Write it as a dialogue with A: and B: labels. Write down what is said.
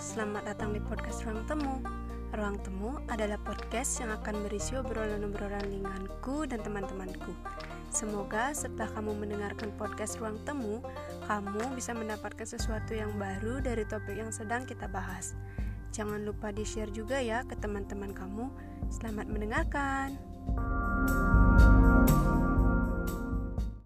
A: Selamat datang di podcast Ruang Temu. Ruang Temu adalah podcast yang akan berisi obrolan-obrolan linganku dan teman-temanku. Semoga setelah kamu mendengarkan podcast Ruang Temu, kamu bisa mendapatkan sesuatu yang baru dari topik yang sedang kita bahas. Jangan lupa di-share juga ya ke teman-teman kamu. Selamat mendengarkan.